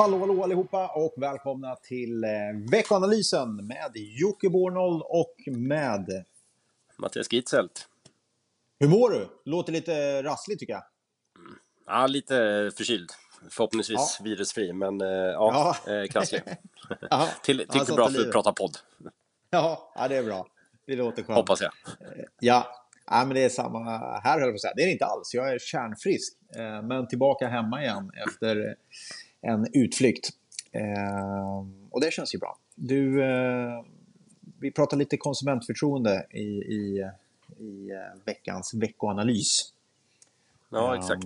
Hallå, hallå allihopa och välkomna till eh, veckoanalysen med Jocke Bornold och med... Mattias Gitzelt. Hur mår du? Låter lite rassligt tycker jag. Ja, lite förkyld. Förhoppningsvis Ja. virusfri, men eh, ja, Ja. eh, krasslig. Jaha. Till, Ja, tillräckligt sånt bra för att prata podd, Ja, ja, det är bra. Det låter skönt. hoppas jag. Ja, ja men det är samma här höll jag på att säga. Det är det inte alls. Jag är kärnfrisk. Men tillbaka hemma igen efter en utflykt. Eh, Och det känns ju bra. Du, eh, vi pratar lite konsumentförtroende i, i, i eh, veckans veckoanalys. Ja, exakt.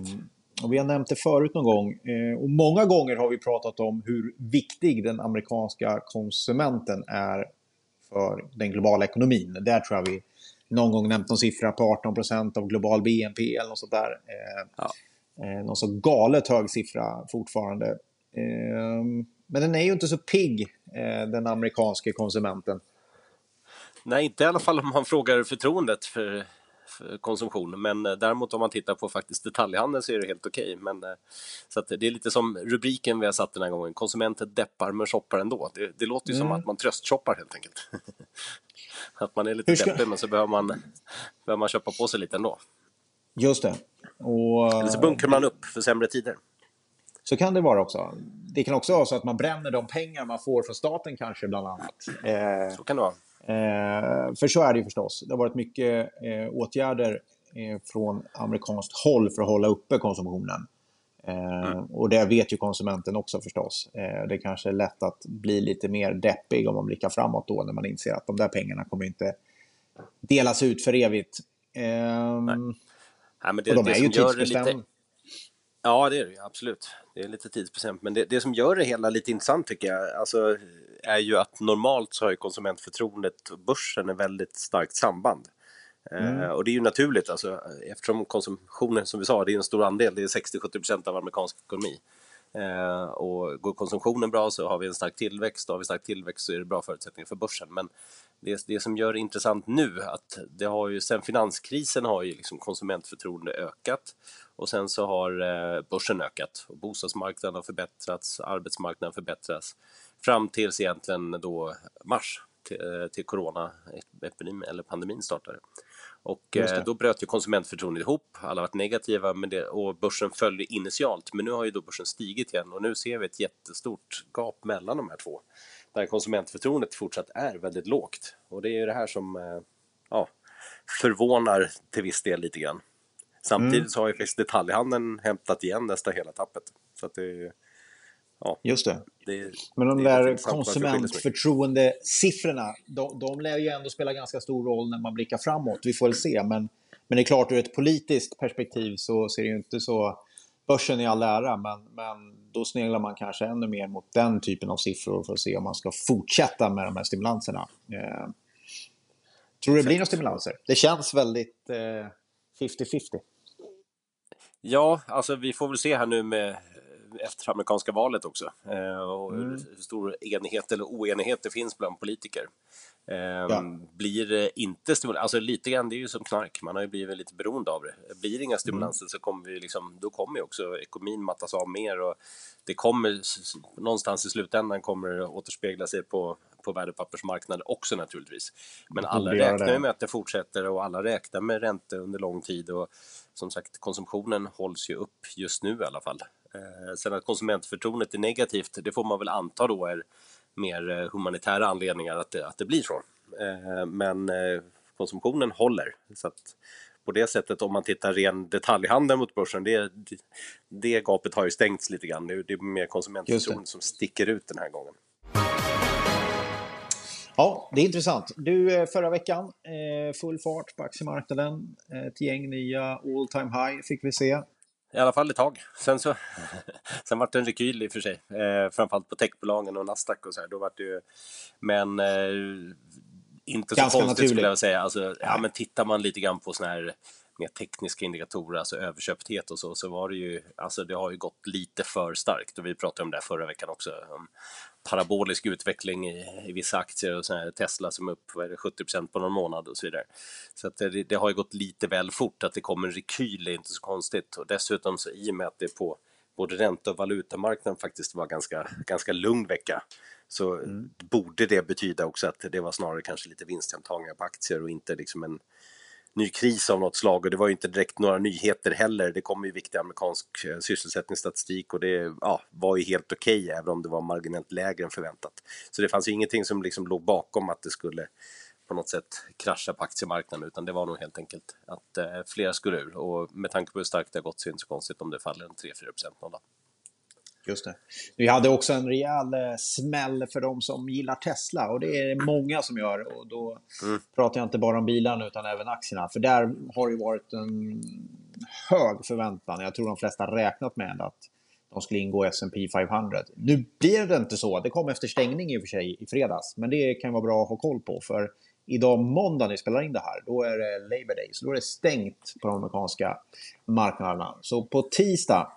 Och vi har nämnt det förut någon gång. Och många gånger har vi pratat om hur viktig den amerikanska konsumenten är för den globala ekonomin. Där tror jag vi någon gång nämnt någon siffra på 18 procent av global BNP eller något sånt där. Ja. någon så galet hög siffra fortfarande. Eh, men den är ju inte så pigg, eh, den amerikanska konsumenten. Nej, inte i alla fall om man frågar förtroendet för, för konsumtion. Men eh, däremot om man tittar på faktiskt detaljhandeln så är det helt okej. Men eh, så det är lite som rubriken vi har satt den här gången. Konsumenten deppar men shoppar ändå. Det, det låter ju som Mm. att man tröstshoppar helt enkelt. att man är lite ska- deppig men så behöver man, behöver man köpa på sig lite ändå. Just det. Och, Eller så bunkrar man upp för sämre tider. Så kan det vara också. Det kan också vara så att man bränner de pengar man får från staten kanske bland annat. Eh, Så kan det vara. eh, för så är det ju förstås. Det har varit mycket eh, åtgärder eh, från amerikanskt håll för att hålla uppe konsumtionen. Eh, Och det vet ju konsumenten också förstås. Eh, det kanske är lätt att bli lite mer deppig om man blickar framåt då när man inser att de där pengarna kommer inte delas ut för evigt. Eh, Nej, men det, och de är ju tidsbestämda. Ja, det är det ju absolut. Det är lite tidsbestämt. Men det, det som gör det hela lite intressant tycker jag, alltså, är ju att normalt så har ju konsumentförtroendet och börsen ett väldigt starkt samband. Eh, och det är ju naturligt, alltså, eftersom konsumtionen, som vi sa, det är en stor andel, det är 60-70% av amerikansk ekonomi. Eh, och går konsumtionen bra så har vi en stark tillväxt, och har vi stark tillväxt så är det bra förutsättningar för börsen. Men det, det som gör det intressant nu, att det har ju, sen finanskrisen har ju liksom konsumentförtroende ökat och sen så har eh, börsen ökat och bostadsmarknaden har förbättrats, arbetsmarknaden förbättrats fram tills egentligen då mars till, eh, till coronaepidemin eller pandemin startade. Och eh, då bröt ju konsumentförtroendet ihop, alla varit negativa men det, och börsen följde initialt. Men nu har ju då börsen stigit igen och nu ser vi ett jättestort gap mellan de här två. Där konsumentförtroendet fortsatt är väldigt lågt. Och det är ju det här som eh, ja, förvånar till viss del lite grann. Samtidigt Mm. så har ju faktiskt detaljhandeln hämtat igen nästan hela tappet. Så att det ja, Just det. det Men de det är där konsumentförtroendesiffrorna, de, de lär ju ändå spela ganska stor roll när man blickar framåt. Vi får väl se. Men, men det är klart, ur ett politiskt perspektiv så ser det ju inte så... Börsen i all ära, men, men då sneglar man kanske ännu mer mot den typen av siffror för att se om man ska fortsätta med de här stimulanserna. Eh, tror du det blir några stimulanser? Det känns väldigt eh, 50-50. Ja, alltså vi får väl se här nu med efter amerikanska valet också. Eh, och Mm. hur stor enighet eller oenighet det finns bland politiker. Eh, Ja. Blir det inte stimulanser, alltså lite grann, det är ju som knark, man har ju blivit lite beroende av det. Blir det inga stimulanser så kommer vi liksom, då kommer ju också ekonomin mattas av mer och det kommer någonstans i slutändan kommer det återspegla sig på, på värdepappersmarknaden också naturligtvis. Men alla räknar ju med att det fortsätter och alla räknar med räntor under lång tid och som sagt konsumtionen hålls ju upp just nu i alla fall. Eh, sen att konsumentförtroendet är negativt, det får man väl anta då är mer eh, humanitära anledningar att det, att det blir så. Eh, men eh, konsumtionen håller. Så att på det sättet om man tittar ren detaljhandel mot börsen, det, det, gapet har ju stängts lite grann. Det, är- det är mer konsumentförtroende som sticker ut den här gången. Ja, det är intressant. Du, eh, förra veckan, eh, full fart på aktiemarknaden. Ett gäng nya all time high fick vi se. I alla fall ett tag. Sen, så, sen vart det en rekyl i och för sig. Eh, framförallt på techbolagen och Nasdaq och så här. Då vart det ju, men eh, inte så Ganska konstigt naturligt. skulle jag säga. Alltså, ja, men tittar man lite grann på såna här mer tekniska indikatorer, alltså överköpthet och så, så var det ju, alltså det har ju gått lite för starkt och vi pratade om det här förra veckan också. Om parabolisk utveckling i, i vissa aktier och här Tesla som är upp vad är det, 70% på någon månad och så vidare. Så att det, det har ju gått lite väl fort att det kommer en rekyl är inte så konstigt och dessutom så i och med att det på både ränta och valutamarknaden faktiskt var ganska, ganska lugn vecka så mm. borde det betyda också att det var snarare kanske lite vinsthemtagningar på aktier och inte liksom en ny kris av något slag och det var ju inte direkt några nyheter heller. Det kom ju viktig amerikansk eh, sysselsättningsstatistik och det ja, var ju helt okej okay, även om det var marginellt lägre än förväntat. Så det fanns ju ingenting som liksom låg bakom att det skulle på något sätt krascha på aktiemarknaden utan det var nog helt enkelt att eh, flera skulle ur och med tanke på hur starkt det har gått så är det inte så konstigt om det faller en 3-4 procent någon dag. Just det. Vi hade också en rejäl eh, smäll för de som gillar Tesla och det är många som gör. Och då mm. pratar jag inte bara om bilarna utan även aktierna. För där har det varit en hög förväntan. Jag tror de flesta räknat med att de skulle ingå i S&P 500. Nu blir det inte så. Det kom efter stängning i och för sig i fredags. Men det kan vara bra att ha koll på. För idag måndag när vi spelar in det här, då är det Labour Day. Så då är det stängt på de amerikanska marknaderna. Så på tisdag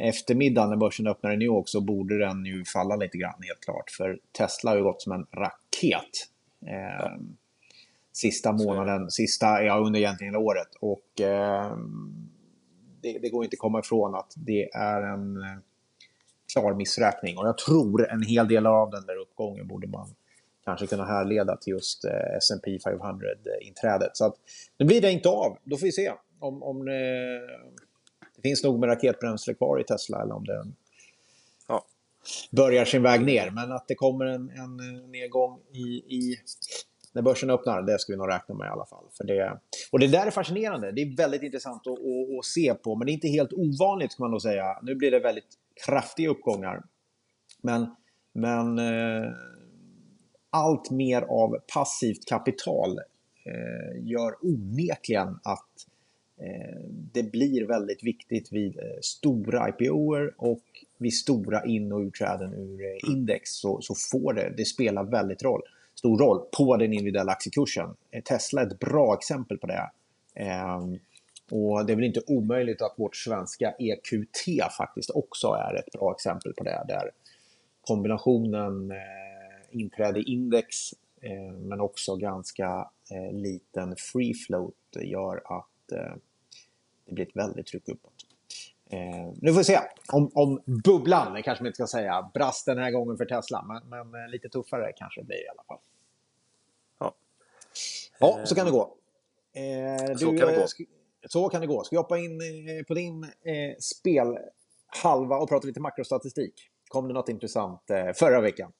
eftermiddag när börsen öppnar i New York så borde den ju falla lite grann helt klart. För Tesla har ju gått som en raket. Eh, sista månaden, sista, ja under egentligen året. Och eh, det, det, går inte att komma ifrån att det är en eh, klar missräkning. Och jag tror en hel del av den där uppgången borde man kanske kunna härleda till just eh, S&P 500-inträdet. Så att nu blir det inte av. Då får vi se om, om eh, det finns nog med raketbränsle kvar i Tesla eller om den ja. börjar sin väg ner. Men att det kommer en, en nedgång i, i, när börsen öppnar, det ska vi nog räkna med i alla fall. För det, och det där är fascinerande. Det är väldigt intressant att, att, att se på, men det är inte helt ovanligt ska man nog säga. Nu blir det väldigt kraftiga uppgångar. Men, men eh, allt mer av passivt kapital eh, gör onekligen att Eh, det blir väldigt viktigt vid eh, stora IPOer och vid stora in och utträden ur eh, index så, så får det, det spelar väldigt roll, stor roll på den individuella aktiekursen. Tesla är ett bra exempel på det. Och det är väl inte omöjligt att vårt svenska EQT faktiskt också är ett bra exempel på det. Där kombinationen inträde i index men också ganska liten free float gör att det blir ett väldigt tryck uppåt. Eh, nu får vi se om, om bubblan, kanske man inte ska säga, brast den här gången för Tesla. Men, men eh, lite tuffare kanske det blir i alla fall. Ja, ja så kan det gå. Eh, så kan det gå. Så kan det gå. Ska vi hoppa in eh, på din eh, spelhalva och prata lite makrostatistik? Kom det något intressant eh, förra veckan?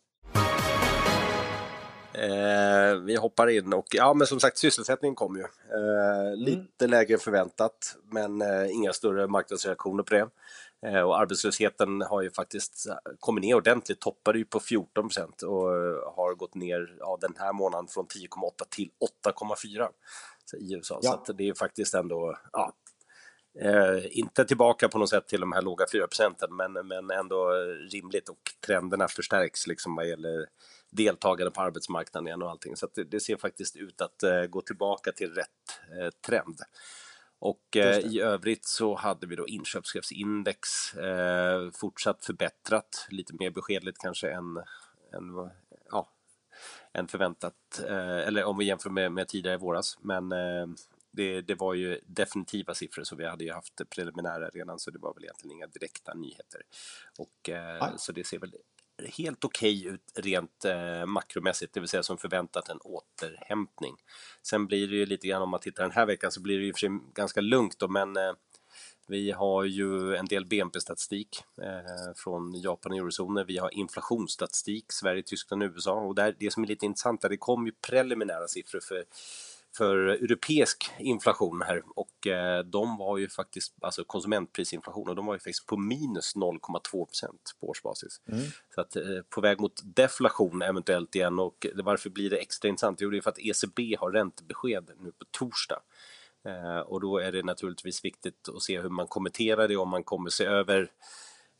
Eh, vi hoppar in och ja, men som sagt sysselsättningen kom ju. Eh, mm. lite lägre än förväntat, men eh, inga större marknadsreaktioner på det. Eh, och arbetslösheten har ju faktiskt kommit ner ordentligt, toppade ju på 14 procent och eh, har gått ner ja, den här månaden från 10,8 till 8,4 i USA. Ja. Så det är faktiskt ändå, ja, Eh, inte tillbaka på något sätt till de här låga 4 procenten, men, men ändå rimligt och trenderna förstärks liksom vad gäller deltagande på arbetsmarknaden igen och allting. Så det, det, ser faktiskt ut att eh, gå tillbaka till rätt eh, trend. Och eh, i övrigt så hade vi då inköpschefsindex fortsatt förbättrat, lite mer beskedligt kanske än, än, ja, än förväntat, eller om vi jämför med, med tidigare i våras. Men det, det, var ju definitiva siffror så vi hade ju haft preliminära redan så det var väl egentligen inga direkta nyheter. Och, eh, så det ser väl helt okej okay ut rent eh, makromässigt, det vill säga som förväntat en återhämtning. Sen blir det ju lite grann om man tittar den här veckan så blir det ju för sig ganska lugnt då, men eh, vi har ju en del BNP-statistik eh, från Japan och eurozonen. Vi har inflationsstatistik, Sverige, Tyskland USA. Och där, det som är lite intressant är det kom ju preliminära siffror för för europeisk inflation här och eh, de var ju faktiskt, alltså konsumentprisinflation, och de var ju faktiskt på minus 0,2 procent på årsbasis. Mm. Så att eh, på väg mot deflation eventuellt igen och varför blir det extra intressant? Jo, det är för att ECB har räntebesked nu på torsdag. Eh, och då är det naturligtvis viktigt att se hur man kommenterar det, om man kommer se över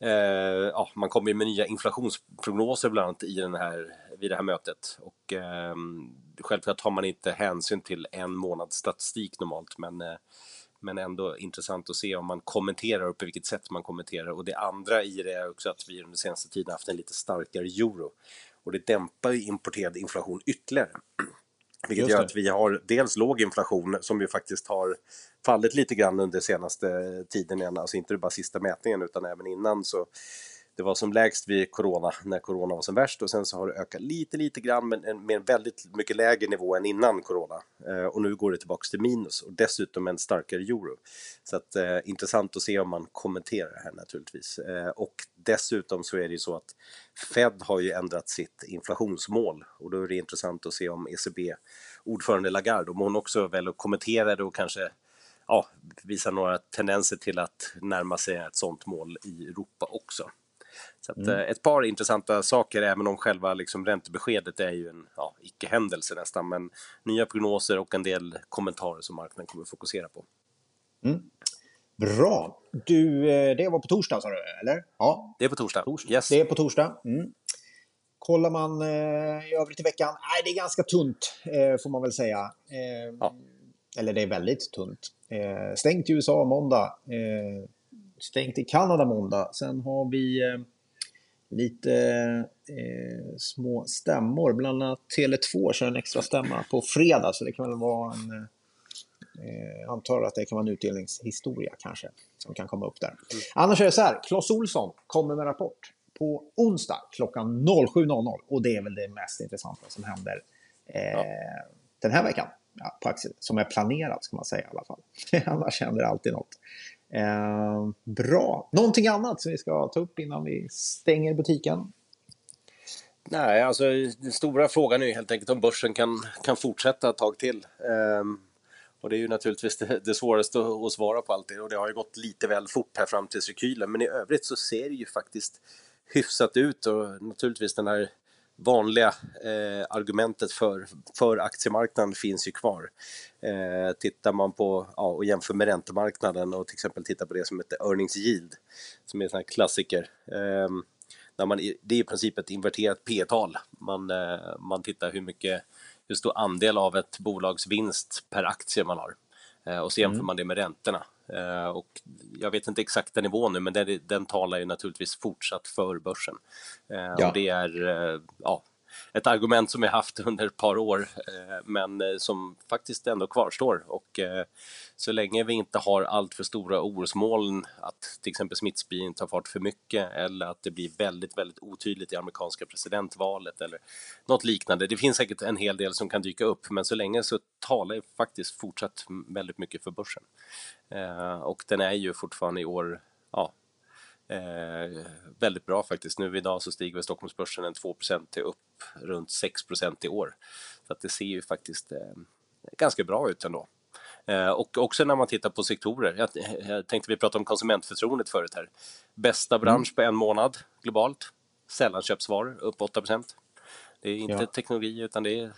Eh, ja, man kommer med nya inflationsprognoser bland annat i den här, vid det här mötet. Och, eh, självklart tar man inte hänsyn till en månads statistik normalt men, eh, men ändå intressant att se om man kommenterar och på vilket sätt man kommenterar. Och det andra i det är också att vi under senaste tiden haft en lite starkare euro och det dämpar ju importerad inflation ytterligare. Vilket gör att vi har dels låg inflation som ju faktiskt har fallit lite grann under senaste tiden igen, alltså inte bara sista mätningen utan även innan så det var som lägst vid corona, när corona var som värst och sen så har det ökat lite, lite grann men med en väldigt mycket lägre nivå än innan corona. Eh, och nu går det tillbaks till minus och dessutom en starkare euro. Så att eh, intressant att se om man kommenterar det här naturligtvis. Eh, och dessutom så är det ju så att Fed har ju ändrat sitt inflationsmål och då är det intressant att se om ECB ordförande Lagarde, om hon också väl att det och kanske ja, visar några tendenser till att närma sig ett sådant mål i Europa också. Så att, mm. Eh, ett par intressanta saker, även om själva liksom, räntebeskedet är ju en ja, icke-händelse nästan. Men nya prognoser och en del kommentarer som marknaden kommer fokusera på. Mm. Bra! Du, eh, det var på torsdag sa du, eller? Ja. Det är på torsdag. torsdag. Yes. Det är på torsdag. Mm. Kollar man eh, i övrigt i veckan, nej det är ganska tunt eh, får man väl säga. Eh, ja. Eller det är väldigt tunt. Eh, stängt i USA måndag. Eh, stängt i Kanada måndag. Sen har vi eh, lite eh, små stämmor. Bland annat Tele2 kör en extra stämma på fredag. Så det kan väl vara en... Eh, antar att det kan vara en utdelningshistoria kanske. Som kan komma upp där. Mm. Annars är det så här. Klas Olsson kommer med rapport på onsdag klockan 07.00. Och det är väl det mest intressanta som händer eh, ja. den här veckan. Ja, på aktier, som är planerat ska man säga i alla fall. Annars händer alltid något. Eh, bra. Någonting annat som vi ska ta upp innan vi stänger butiken? Nej, alltså den stora frågan är ju helt enkelt om börsen kan, kan fortsätta ett tag till. Eh, och det är ju naturligtvis det, det svåraste att, att, svara på alltid och det har ju gått lite väl fort här fram till rekylen men i övrigt så ser det ju faktiskt hyfsat ut och naturligtvis den här vanliga eh, argumentet för, för aktiemarknaden finns ju kvar. Eh, tittar man på ja, och jämför med räntemarknaden och till exempel tittar på det som heter earnings yield som är en sån här klassiker. Eh, när man, det är i princip ett inverterat p-tal. Man, eh, man tittar hur mycket hur stor andel av ett bolags vinst per aktie man har. Eh, och så jämför mm. man det med räntorna. Eh, och jag vet inte exakta nivån nu, men den, den talar ju naturligtvis fortsatt för börsen. Eh, ja. Och det är ja, ett argument som jag haft under ett par år, eh, men eh, som faktiskt ändå kvarstår. Och eh, så länge vi inte har allt för stora orosmoln att till exempel smittspridningen tar fart för mycket eller att det blir väldigt, väldigt otydligt i amerikanska presidentvalet eller något liknande. Det finns säkert en hel del som kan dyka upp, men så länge så talar jag faktiskt fortsatt väldigt mycket för börsen. Och den är ju fortfarande i år, ja, Eh, väldigt bra faktiskt. Nu idag så stiger Stockholmsbörsen en 2% till upp runt 6% i år. Så att det ser ju faktiskt eh, ganska bra ut ändå. Eh, och också när man tittar på sektorer. Jag, jag tänkte vi pratade om konsumentförtroendet förut här. Bästa bransch mm. på en månad globalt. Sällanköpsvaror upp 8 det är inte ja. teknologi utan det är,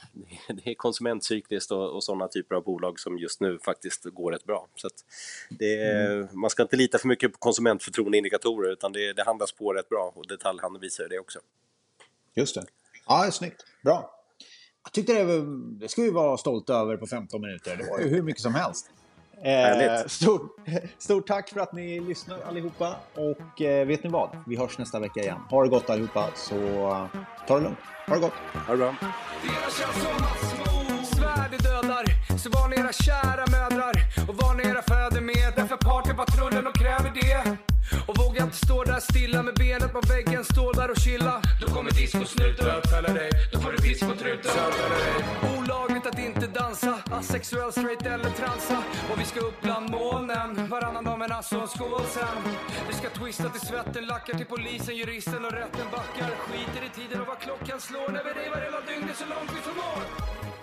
det är konsumentcykliskt och, och sådana typer av bolag som just nu faktiskt går rätt bra. Så det är, mm. Man ska inte lita för mycket på konsumentförtroendeindikatorer utan det, det handlas på rätt bra och detaljhandeln visar det också. Just det. Ja, det snyggt. Bra. Jag tyckte det, det ska vi vara stolta över på 15 minuter. Det var ju hur mycket som helst. Eh, stort, stort tack för att ni lyssnar allihopa. Och eh, vet ni vad? Vi hörs nästa vecka igen. Ha det gott allihopa, så uh, ta det lugnt. Ha det gott. Ha det bra. dödar, så var ni era kära mödrar och var ni era fäder med. Därför partypatrullen och kräver det. Och våga inte stå där stilla med benet på väggen, stå där och chilla. Då kommer discosnuten bötfälla dig, då får du discotruten. Olagligt att inte dansa, asexuell, straight eller transa varannan skål sen. Vi ska twista till svetten, lackar till polisen, juristen och rätten backar. Skiter i tiden och vad klockan slår när vi revar hela dygnet så långt vi förmår.